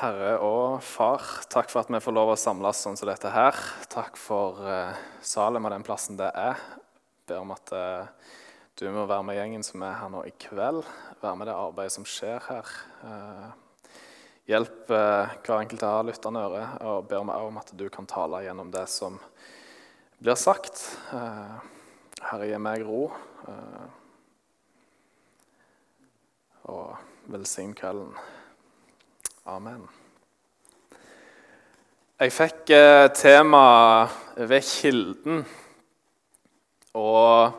Herre og Far, takk for at vi får lov å samles sånn som dette her. Takk for uh, Salem og den plassen det er. Ber om at uh, du må være med gjengen som er her nå i kveld. Være med det arbeidet som skjer her. Uh, hjelp hver enkelt av lytterne øre, og ber meg om at du kan tale gjennom det som blir sagt. Herre, gi meg ro. og velsign kvelden. Amen. Jeg fikk eh, temaet ved kilden. Og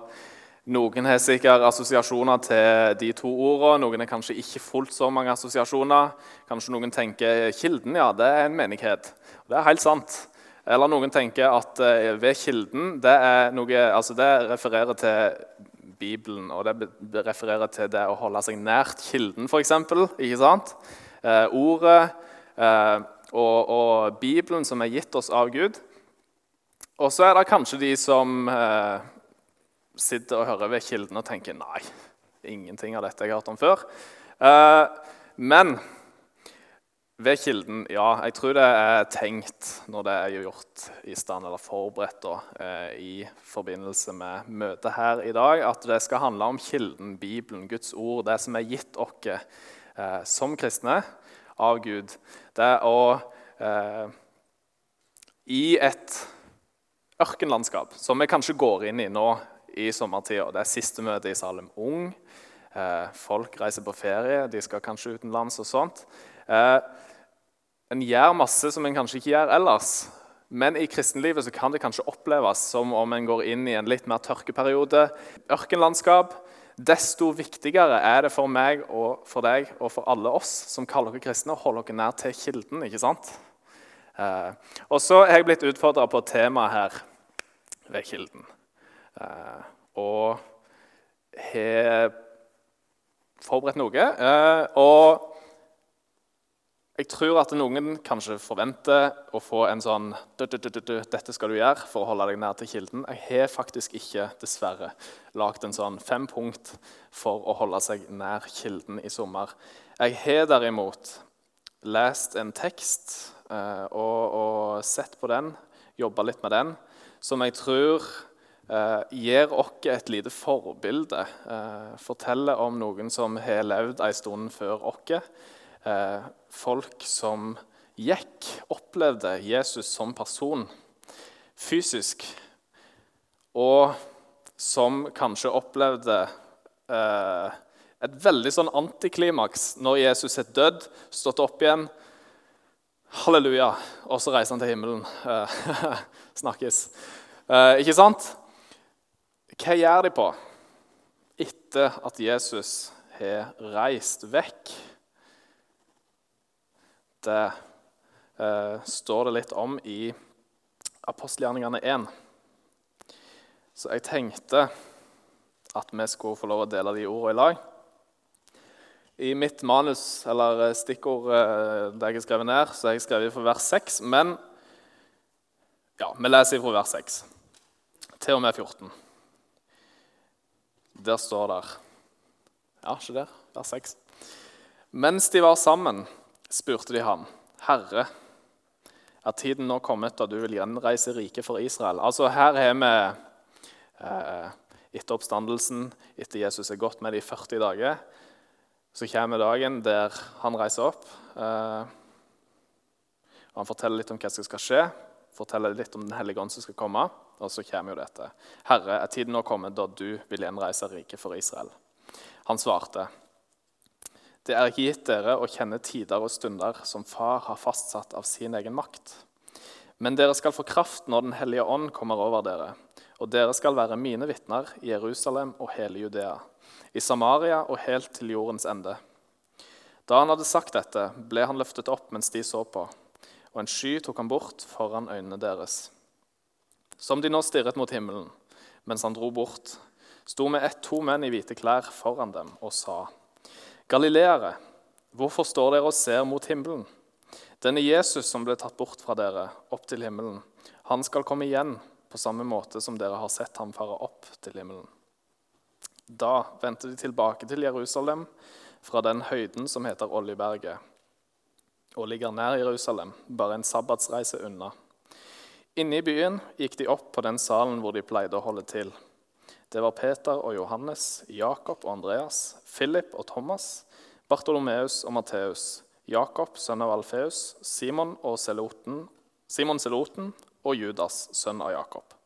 noen har sikkert assosiasjoner til de to ordene. Noen har kanskje ikke fullt så mange assosiasjoner. Kanskje noen tenker kilden ja, det er en menighet. Det er helt sant. Eller noen tenker at eh, ved kilden det, noe, altså det refererer til Bibelen, og det refererer til det å holde seg nært kilden, f.eks. Eh, ordet eh, og, og, Bibelen som er gitt oss av Gud. Og så er det kanskje de som eh, sitter og hører ved kilden og tenker nei, ingenting av dette jeg har hørt om før. Eh, men ved kilden Ja, jeg tror det er tenkt når det er gjort i stand eller forberedt da, eh, i forbindelse med møtet her i dag, at det skal handle om kilden, Bibelen, Guds ord, det som er gitt oss eh, som kristne av Gud. Det er å eh, I et ørkenlandskap, som vi kanskje går inn i nå i sommertida Det er siste møte i Salem Ung. Eh, folk reiser på ferie, de skal kanskje utenlands og sånt. Eh, en gjør masse som en kanskje ikke gjør ellers. Men i kristenlivet kan det kanskje oppleves som om en går inn i en litt mer tørkeperiode. Ørkenlandskap Desto viktigere er det for meg og for deg og for alle oss som kaller dere kristne, å holde dere nær til kilden. ikke sant? Eh, og så er jeg blitt utfordra på temaet her ved kilden. Eh, og har forberedt noe. Eh, og jeg tror at noen kanskje forventer å få en sånn Dette skal du gjøre for å holde deg nær til kilden. Jeg har faktisk ikke, dessverre, lagd en sånn fem punkt for å holde seg nær kilden i sommer. Jeg har derimot lest en tekst eh, og, og sett på den, jobba litt med den, som jeg tror eh, gir oss et lite forbilde. Eh, forteller om noen som har levd en stund før oss folk som gikk, opplevde Jesus som person fysisk, og som kanskje opplevde eh, et veldig sånn antiklimaks når Jesus er dødd, stått opp igjen. Halleluja. Og så reiser han til himmelen. Eh, snakkes. Eh, ikke sant? Hva gjør de på etter at Jesus har reist vekk? Det eh, står det litt om i apostelgjerningene 1. Så jeg tenkte at vi skulle få lov å dele de ordene i lag. I mitt manus, eller eh, stikkord eh, det jeg har skrevet ned, så har jeg skrevet fra vers 6. Men ja, vi leser fra vers 6 til og med 14. Der står det Ja, ikke der? Vers 6. Mens de var sammen spurte de ham, 'Herre, er tiden nå kommet da du vil gjenreise riket for Israel?' Altså Her har vi eh, etter oppstandelsen, etter Jesus er gått med det i 40 dager, så kommer dagen der han reiser opp. Eh, og Han forteller litt om hva som skal skje, forteller litt om Den hellige ånd som skal komme. Og så kommer jo dette. Herre, er tiden nå kommet da du vil gjenreise riket for Israel? Han svarte, det er ikke gitt dere å kjenne tider og stunder som Far har fastsatt av sin egen makt. Men dere skal få kraft når Den hellige ånd kommer over dere, og dere skal være mine vitner i Jerusalem og hele Judea, i Samaria og helt til jordens ende. Da han hadde sagt dette, ble han løftet opp mens de så på, og en sky tok han bort foran øynene deres. Som de nå stirret mot himmelen, mens han dro bort, sto med ett to menn i hvite klær foran dem og sa:" Galileere, hvorfor står dere og ser mot himmelen? Denne Jesus som ble tatt bort fra dere, opp til himmelen, han skal komme igjen på samme måte som dere har sett ham fare opp til himmelen. Da vendte de tilbake til Jerusalem fra den høyden som heter Oljeberget. og ligger nær Jerusalem, bare en sabbatsreise unna. Inne i byen gikk de opp på den salen hvor de pleide å holde til. Det var Peter og Johannes, Jakob og Andreas, Philip og Thomas, Bartolomeus og Matteus, Jakob, sønn av Alfeus, Simon, Seloten, Simon Seloten og Judas, sønn av Jakob.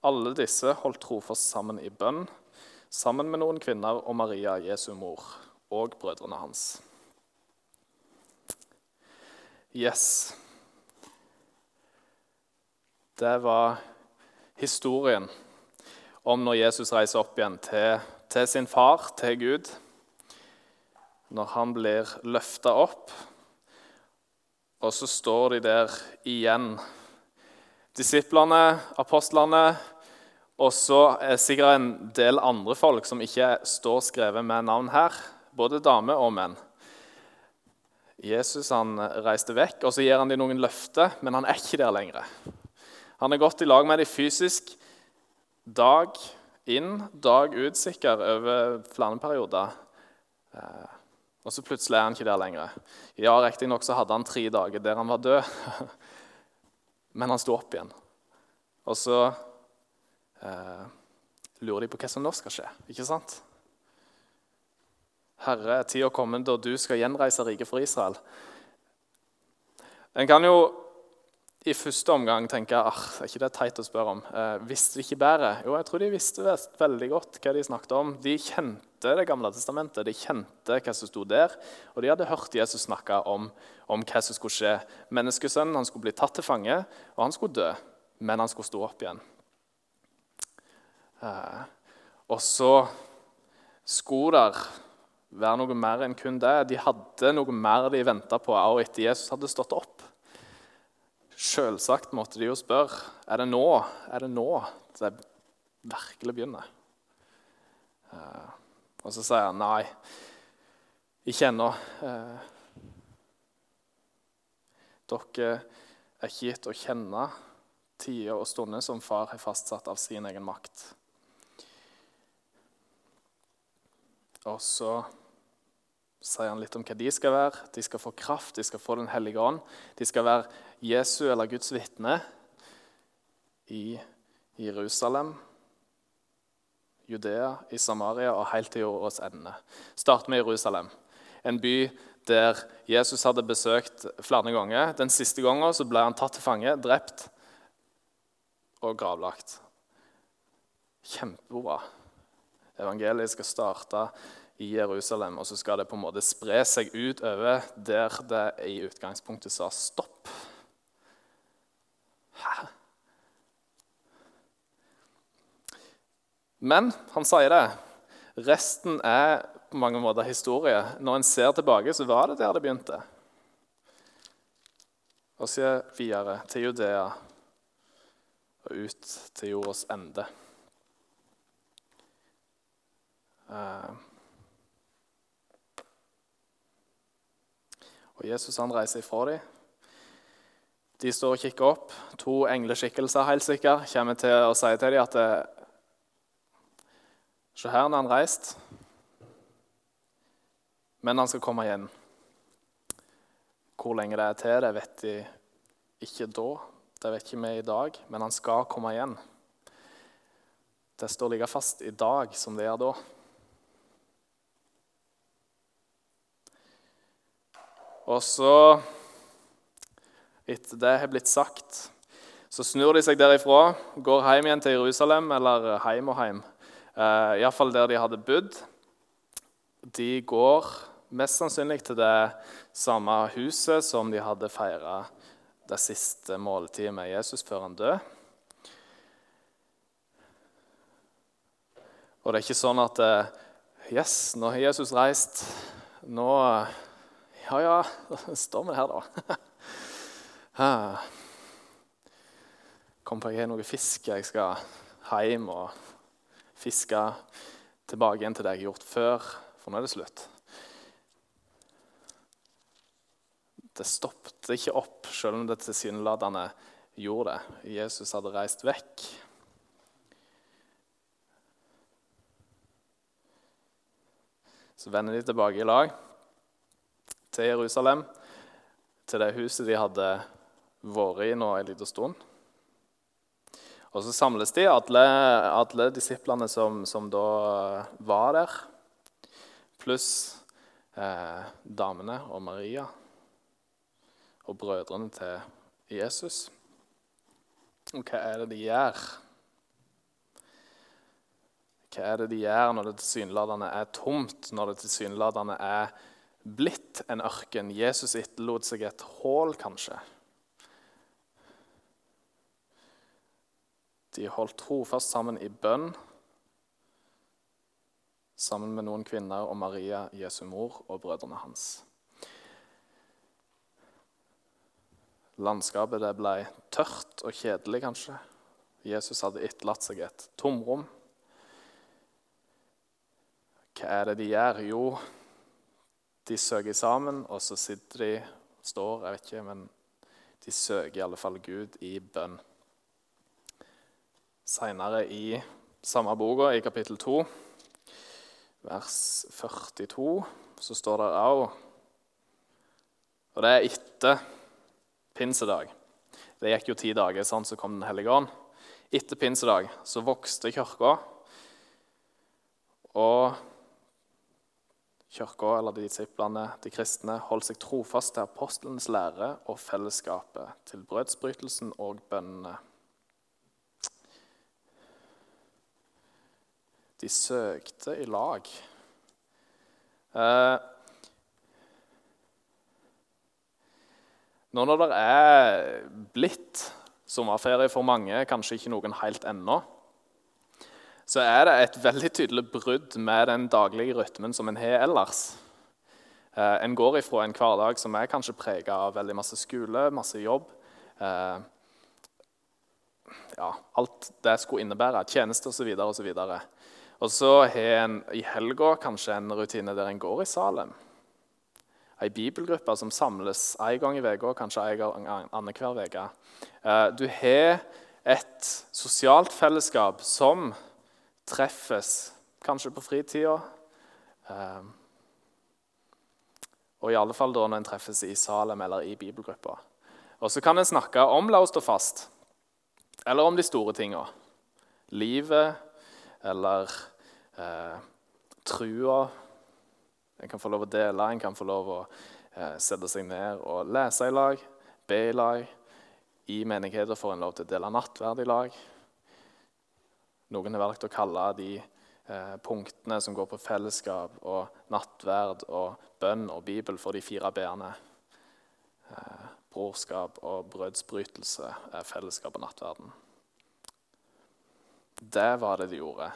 Alle disse holdt trofast sammen i bønn, sammen med noen kvinner og Maria, Jesu mor, og brødrene hans. Yes. Det var historien om når Jesus reiser opp igjen til, til sin far, til Gud. Når han blir løfta opp, og så står de der igjen. Disiplene, apostlene, og så er sikkert en del andre folk som ikke står skrevet med navn her. Både damer og menn. Jesus han reiste vekk, og så gir han dem noen løfter, men han er ikke der lenger. Han er gått i lag med dem fysisk dag inn, dag ut, sikkert, over flere perioder. Eh, og så plutselig er han ikke der lenger. Ja, Riktignok hadde han tre dager der han var død, men han sto opp igjen. Og så eh, lurer de på hva som nå skal skje. ikke sant? Herre, er tida kommet da du skal gjenreise riket for Israel. En kan jo i første omgang tenke ah, er ikke det teit å spørre om. Eh, visste de ikke bedre? Jo, jeg tror de visste veldig godt hva de snakket om. De kjente Det gamle testamentet, de kjente hva som sto der. Og de hadde hørt Jesus snakke om, om hva som skulle skje. Menneskesønnen han skulle bli tatt til fange, og han skulle dø. Men han skulle stå opp igjen. Eh, og så skulle der være noe mer enn kun det. De hadde noe mer de venta på også etter Jesus hadde stått opp. Selvsagt måtte de jo spørre er det nå er det nå det virkelig begynner. Eh, og så sier han nei, ikke ennå. Eh, dere er ikke gitt å kjenne tider og stunder som far har fastsatt av sin egen makt. Og så sier han litt om hva de skal være. De skal få kraft, de skal få Den hellige ånd. De skal være Jesu eller Guds vitne i Jerusalem, Judea, i Samaria og helt til jordens ende. Start med Jerusalem, en by der Jesus hadde besøkt flere ganger. Den siste gangen så ble han tatt til fange, drept og gravlagt. Kjempebra. Evangeliet skal starte i Jerusalem, og så skal det på en måte spre seg ut over der det i utgangspunktet sa stopp. Men han sier det. Resten er på mange måter historie. Når en ser tilbake, så var det der det begynte. Og så videre til Judea og ut til jordas ende. Uh, Og Jesus han reiser ifra dem. De står og kikker opp. To engleskikkelser helt sikkert, kommer til å si til dem at eh, Se her når han reist. Men han skal komme igjen. Hvor lenge det er til, det vet de ikke da. Det vet ikke vi i dag, men han skal komme igjen. Det står like fast i dag som det gjør da. Og så, etter det har blitt sagt, så snur de seg derifra, går hjem igjen til Jerusalem, eller hjem og hjem, eh, iallfall der de hadde bodd. De går mest sannsynlig til det samme huset som de hadde feira det siste måltidet med Jesus før han døde. Og det er ikke sånn at eh, Yes, nå har Jesus reist. Nå ja, ja, står vi her, da. Kom på jeg har noe fisk jeg skal hjem og fiske tilbake igjen til det jeg har gjort før, for nå er det slutt. Det stoppet ikke opp, selv om det tilsynelatende gjorde det. Jesus hadde reist vekk. Så vender de tilbake i lag til Jerusalem. til det huset de hadde vært i nå en liten stund. Og så samles de, alle, disiplene som, som, da var der, pluss eh, damene og Maria og brødrene til Jesus. Og hva er det de gjør? Hva er det de gjør når det tilsynelatende er tomt, når det tilsynelatende er blitt en ørken? Jesus etterlot seg et hull, kanskje. De holdt trofast sammen i bønn, sammen med noen kvinner og Maria, Jesu mor, og brødrene hans. Landskapet det ble tørt og kjedelig, kanskje. Jesus hadde etterlatt seg et tomrom. Hva er det de gjør? Jo, de søker sammen, og så sitter de står, jeg vet ikke, men de søker i alle fall Gud i bønn. Seinere i samme boka, i kapittel 2, vers 42, så står det òg Og det er etter pinsedag. Det gikk jo ti dager, sånn, så kom Den hellige ånd. Etter pinsedag så vokste kirka. Og kirka, eller de disiplene, de kristne, holdt seg trofast til apostlenes lære og fellesskapet, til brødsbrytelsen og bønnene. De søkte i lag. Eh, Nå når det er blitt sommerferie for mange, kanskje ikke noen helt ennå, så er det et veldig tydelig brudd med den daglige rytmen som en har ellers. Eh, en går ifra en hverdag som er kanskje prega av veldig masse skole, masse jobb. Eh, ja, alt det skulle innebære. Tjeneste osv. osv. Og så har en i helga kanskje en rutine der en går i Salem ei bibelgruppe som samles én gang i uka, kanskje en gang annenhver uke. Eh, du har et sosialt fellesskap som treffes kanskje på fritida. Eh, og i alle fall da når en treffes i Salem eller i bibelgruppa. Og så kan en snakke om la oss stå fast, eller om de store tinga. Livet eller eh, trua en kan få lov å dele, en kan få lov å eh, sette seg ned og lese i lag, be i lag. I menigheter får en lov til å dele nattverd i lag. Noen har valgt å kalle de eh, punktene som går på fellesskap og nattverd og bønn og Bibel, for de fire b-ene. Eh, brorskap og brødsbrytelse er fellesskap og nattverden. Det var det de gjorde.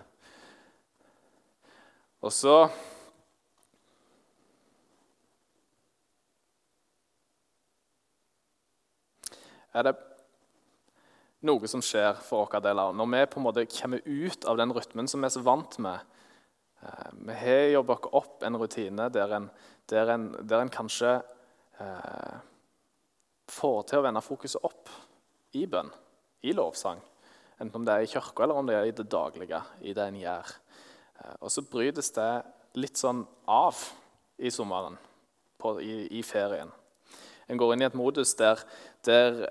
Og så er det noe som skjer for vår del. Når vi på en måte kommer ut av den rytmen som vi er så vant med eh, Vi har jobba oss opp en rutine der en, der en, der en kanskje eh, får til å vende fokuset opp i bønn, i lovsang. Enten om det er i kirka eller om det er i det daglige, i det en gjør. Eh, og så brytes det litt sånn av i sommeren, på, i, i ferien. En går inn i et modus der, der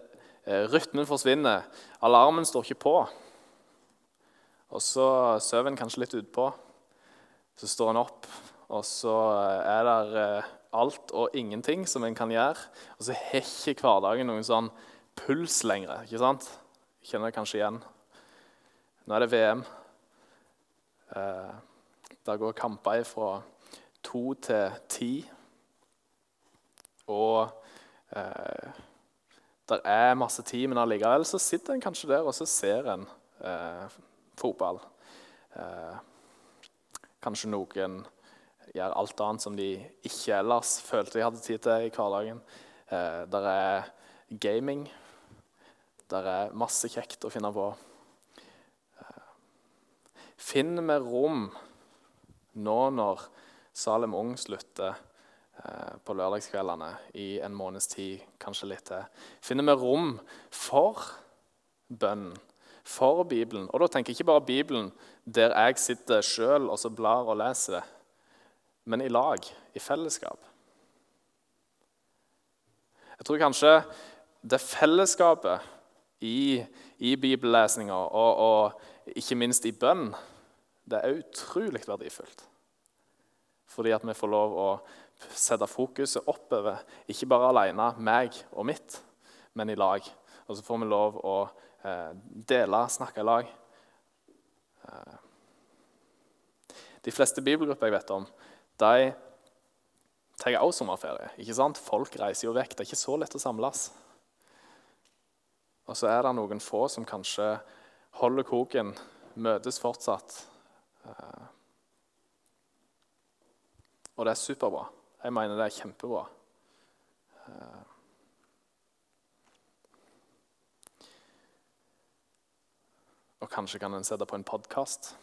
Eh, rytmen forsvinner. Alarmen står ikke på. Og så sover en kanskje litt utpå. Så står en opp, og så er det eh, alt og ingenting som en kan gjøre. Og så har ikke hverdagen noen sånn puls lenger. ikke sant? Kjenner det kanskje igjen. Nå er det VM. Eh, der går kamper fra to til ti. Og eh, det er masse tid, men allikevel så sitter en kanskje der og så ser en eh, fotball. Eh, kanskje noen gjør alt annet som de ikke ellers følte de hadde tid til i hverdagen. Eh, der er gaming. Der er masse kjekt å finne på. Eh, Finn vi rom nå når Salem Ung slutter Eh, på lørdagskveldene i en måneds tid, kanskje litt til. Finner vi rom for bønn, for Bibelen. Og da tenker jeg ikke bare Bibelen der jeg sitter sjøl og så blar og leser, men i lag, i fellesskap. Jeg tror kanskje det fellesskapet i, i bibellesninga og, og ikke minst i bønn, det er utrolig verdifullt. Fordi at vi får lov å sette fokuset oppover, ikke bare alene, meg og mitt, men i lag. Og så får vi lov å eh, dele, snakke i lag. Eh. De fleste bibelgrupper jeg vet om, de tar også sommerferie. ikke sant? Folk reiser jo vekk. Det er ikke så lett å samles. Og så er det noen få som kanskje holder koken, møtes fortsatt. Eh. Og det er superbra. Jeg mener det er kjempebra. Eh. Og kanskje kan en sette på en podkast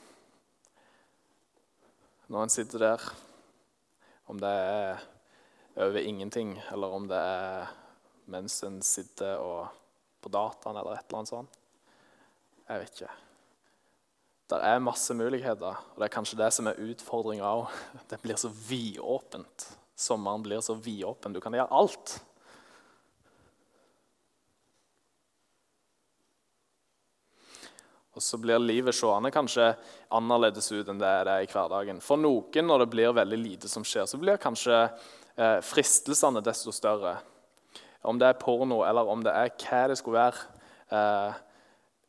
når en sitter der. Om det er over ingenting, eller om det er mens en sitter på dataen eller et eller annet sånt. Jeg vet ikke. Det er masse muligheter, og det er kanskje det som er utfordringa òg. Det blir så vidåpent. Sommeren blir så vidåpen. Du kan gjøre alt. Og så blir livet seende kanskje annerledes ut enn det er i hverdagen. For noen, når det blir veldig lite som skjer, så blir kanskje eh, fristelsene desto større. Om det er porno, eller om det er hva det skulle være. Eh,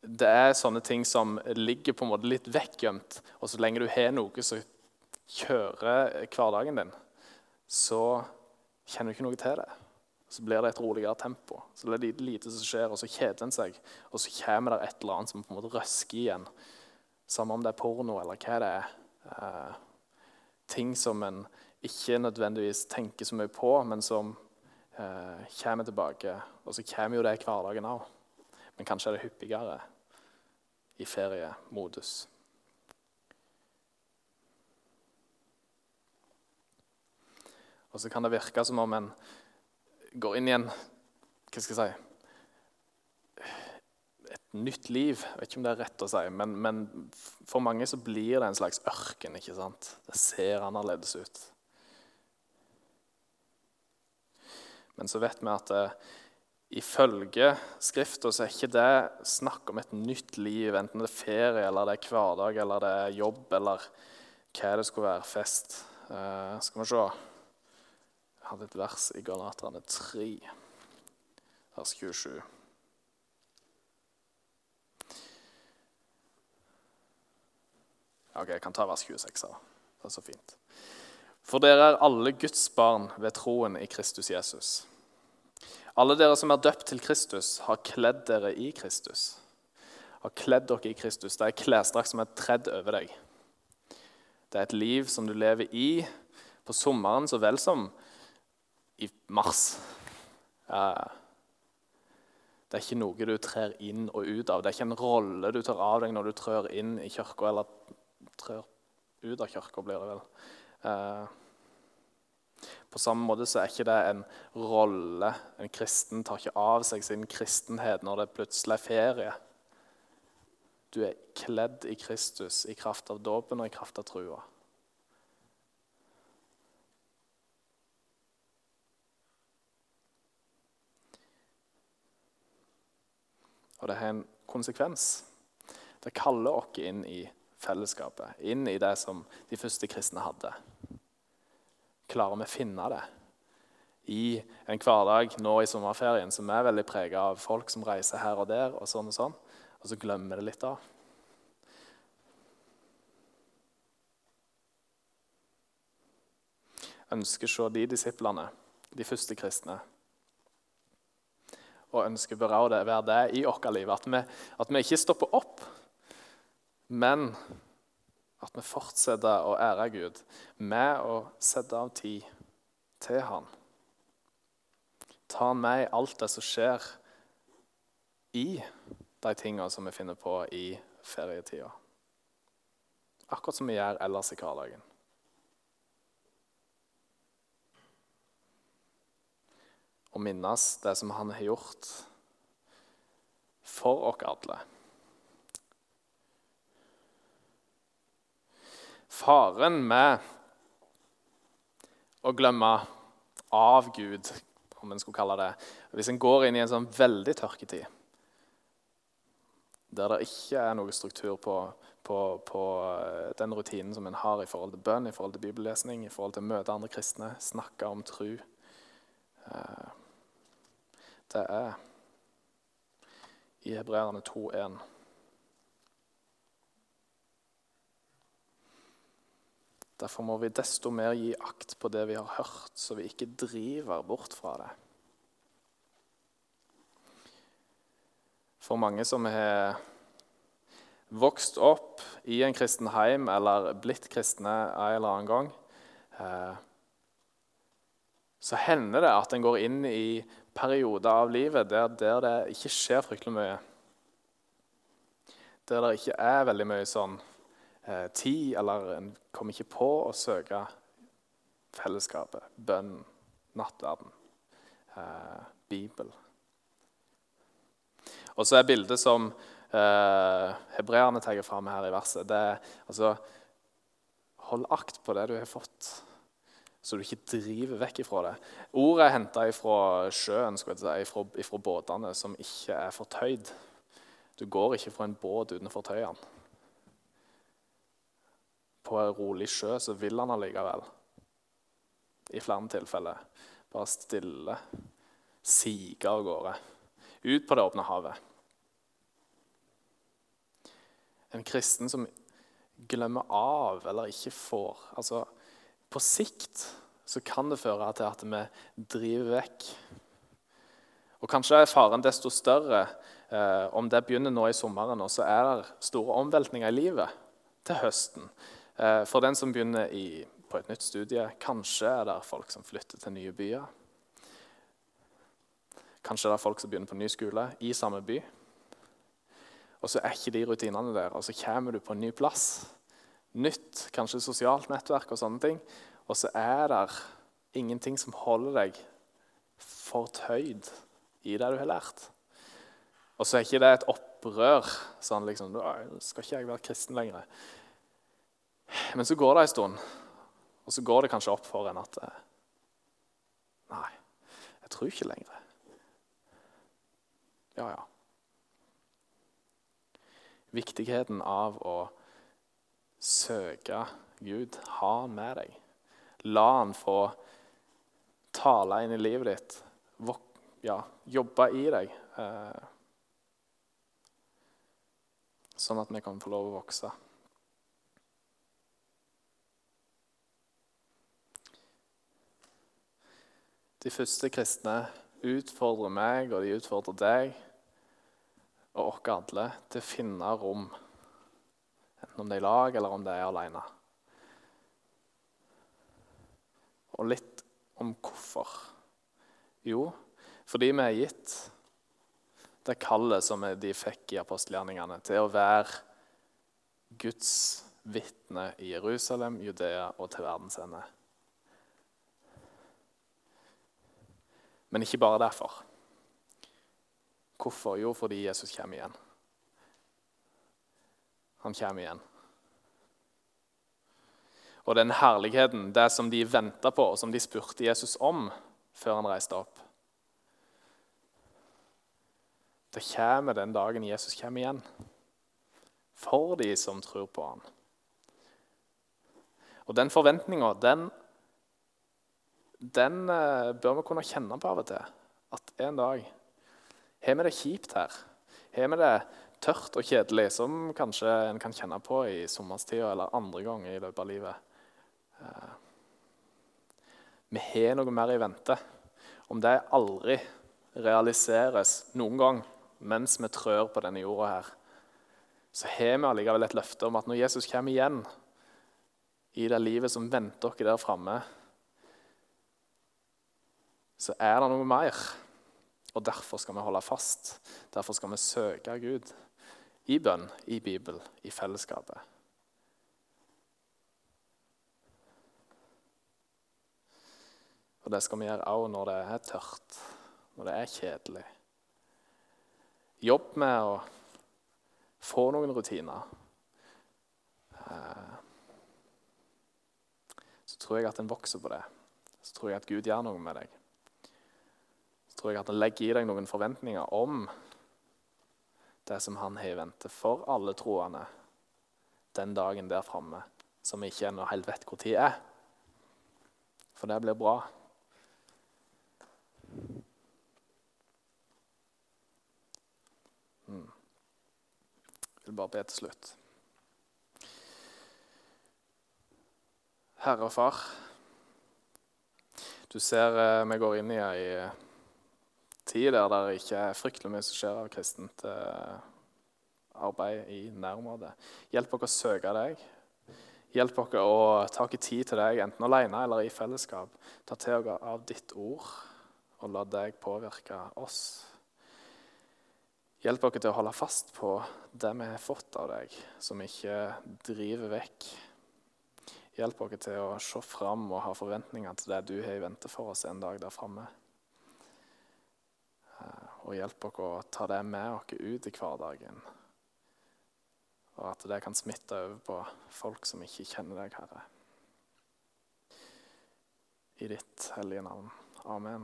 det er sånne ting som ligger på en måte litt vekkgjemt. Og så lenge du har noe som kjører hverdagen din, så kjenner du ikke noe til det. Så blir det et roligere tempo. Så det er lite som skjer, og så kjeder en seg. Og så kommer det et eller annet som på en måte røsker igjen. Samme om det er porno eller hva det er. Eh, ting som en ikke nødvendigvis tenker så mye på, men som eh, kommer tilbake. Og så kommer jo det hverdagen òg. Men kanskje er det hyppigere i feriemodus. Og så kan det virke som om en går inn i en hva skal jeg si, et nytt liv. Jeg vet ikke om det er rett å si, men, men for mange så blir det en slags ørken. ikke sant? Det ser annerledes ut. Men så vet vi at uh, ifølge Skrifta så er ikke det snakk om et nytt liv, enten det er ferie, eller det er hverdag, eller det er jobb, eller hva det skulle være. Fest. Uh, skal vi se Jeg hadde et vers i Galaterne 3, vers 27. Ok, Jeg kan ta vers 26. Det er så fint. For dere er alle Guds barn ved troen i Kristus Jesus. Alle dere som er døpt til Kristus, har kledd dere i Kristus. Har kledd dere i Kristus. Det er klesdrakt som er tredd over deg. Det er et liv som du lever i på sommeren så vel som i mars. Det er ikke noe du trer inn og ut av. Det er ikke en rolle du tar av deg når du trør inn i kirka, eller trør ut av kirka, blir det vel. På samme måte så er ikke det en rolle. En kristen tar ikke av seg sin kristenhet når det plutselig er ferie. Du er kledd i Kristus i kraft av dåpen og i kraft av trua. Og det har en konsekvens. Det kaller oss inn i fellesskapet, inn i det som de første kristne hadde. Klarer vi å finne det i en hverdag nå i sommerferien som er veldig prega av folk som reiser her og der, og sånn og sånn, og så glemmer vi det litt av? ønsker å se de disiplene, de første kristne. Og ønsker også være det i vårt liv. At vi, at vi ikke stopper opp, men at vi fortsetter å ære Gud med å sette av tid til Han. Ta med alt det som skjer i de tingene som vi finner på i ferietida. Akkurat som vi gjør ellers i hverdagen. Og minnes det som han har gjort for oss alle. Faren med å glemme av Gud om en skulle kalle det. Hvis en går inn i en sånn veldig tørketid, der det ikke er noe struktur på, på, på eh, den rutinen som en har i forhold til bønn, i forhold til bibellesning, i forhold til å møte andre kristne, snakke om tru eh, Det er i Hebreerne 2,1. Derfor må vi desto mer gi akt på det vi har hørt, så vi ikke driver bort fra det. For mange som har vokst opp i en kristen heim eller blitt kristne en eller annen gang, eh, så hender det at en går inn i perioder av livet der, der, det ikke skjer fryktelig mye. Der det ikke er veldig mye sånn eh, tid, eller en kommer ikke på å søke fellesskapet, bønn, nattverden, eh, Bibel. Og så er bildet som eh, hebreerne tar fram her i verset, det er altså Hold akt på det du har fått, så du ikke driver vekk ifra det. Ordet er henta fra sjøen, skal jeg si, ifra, ifra båtene som ikke er fortøyd. Du går ikke fra en båt uten å fortøye den. På en rolig sjø så vil han allikevel, i flere tilfeller, bare stille sige av gårde. Ut på det åpne havet. En kristen som glemmer av eller ikke får. Altså, på sikt så kan det føre til at vi driver vekk. Og Kanskje er faren desto større eh, om det begynner nå i sommeren, og så er det store omveltninger i livet til høsten. Eh, for den som begynner i, på et nytt studie, kanskje er det folk som flytter til nye byer. Kanskje det er folk som begynner på ny skole i samme by og så er ikke de rutinene der. Og så kommer du på en ny plass. Nytt, kanskje sosialt nettverk og sånne ting. Og så er det ingenting som holder deg fortøyd i det du har lært. Og så er ikke det et opprør. sånn liksom, skal ikke jeg være kristen lenger. Men så går det en stund, og så går det kanskje opp for en at eh, Nei, jeg tror ikke lenger. Ja, ja viktigheten av å søke Gud. Ha han med deg. La han få tale inn i livet ditt, ja, jobbe i deg. Eh, sånn at vi kan få lov å vokse. De første kristne utfordrer meg, og de utfordrer deg og oss alle til å finne rom, enten om det er i lag eller om det er alene. Og litt om hvorfor. Jo, fordi vi er gitt det kallet som de fikk i apostelgjerningene, til å være Guds vitne i Jerusalem, Judea og til verdens ende. Men ikke bare derfor. Hvorfor? Jo, fordi Jesus kommer igjen. Han kommer igjen. Og den herligheten, det som de venta på, og som de spurte Jesus om før han reiste opp Det kommer den dagen Jesus kommer igjen. For de som tror på han. Og den forventninga, den, den eh, bør vi kunne kjenne på av og til. At en dag har vi det kjipt her? Har vi det tørt og kjedelig, som kanskje en kan kjenne på i sommerstida eller andre ganger i løpet av livet? Eh, vi har noe mer i vente. Om det aldri realiseres noen gang mens vi trør på denne jorda her, så har vi allikevel et løfte om at når Jesus kommer igjen i det livet som venter dere der framme, så er det noe mer. Og derfor skal vi holde fast. Derfor skal vi søke Gud i bønn, i Bibel, i fellesskapet. Og det skal vi gjøre òg når det er tørt, når det er kjedelig. Jobb med å få noen rutiner. Eh, så tror jeg at en vokser på det. Så tror jeg at Gud gjør noe med deg. Tror jeg at han legger i deg noen forventninger om det som han har i vente for alle troende den dagen der framme, som vi ikke ennå helt vet tid er. For det blir bra. Mm. Jeg vil bare be til slutt. Herre og Far, du ser eh, vi går inn i ei tid der det ikke er fryktelig mye som skjer av kristent eh, arbeid i nærområdet. Hjelp oss å søke deg. Hjelp oss å ta tid til deg, enten alene eller i fellesskap. Ta til oss av ditt ord, og la deg påvirke oss. Hjelp oss til å holde fast på det vi har fått av deg, som ikke driver vekk. Hjelp oss til å se fram og ha forventninger til det du har i vente for oss en dag der framme. Og hjelp oss å ta det med oss ut i hverdagen. Og at det kan smitte over på folk som ikke kjenner deg, Herre. I ditt hellige navn. Amen.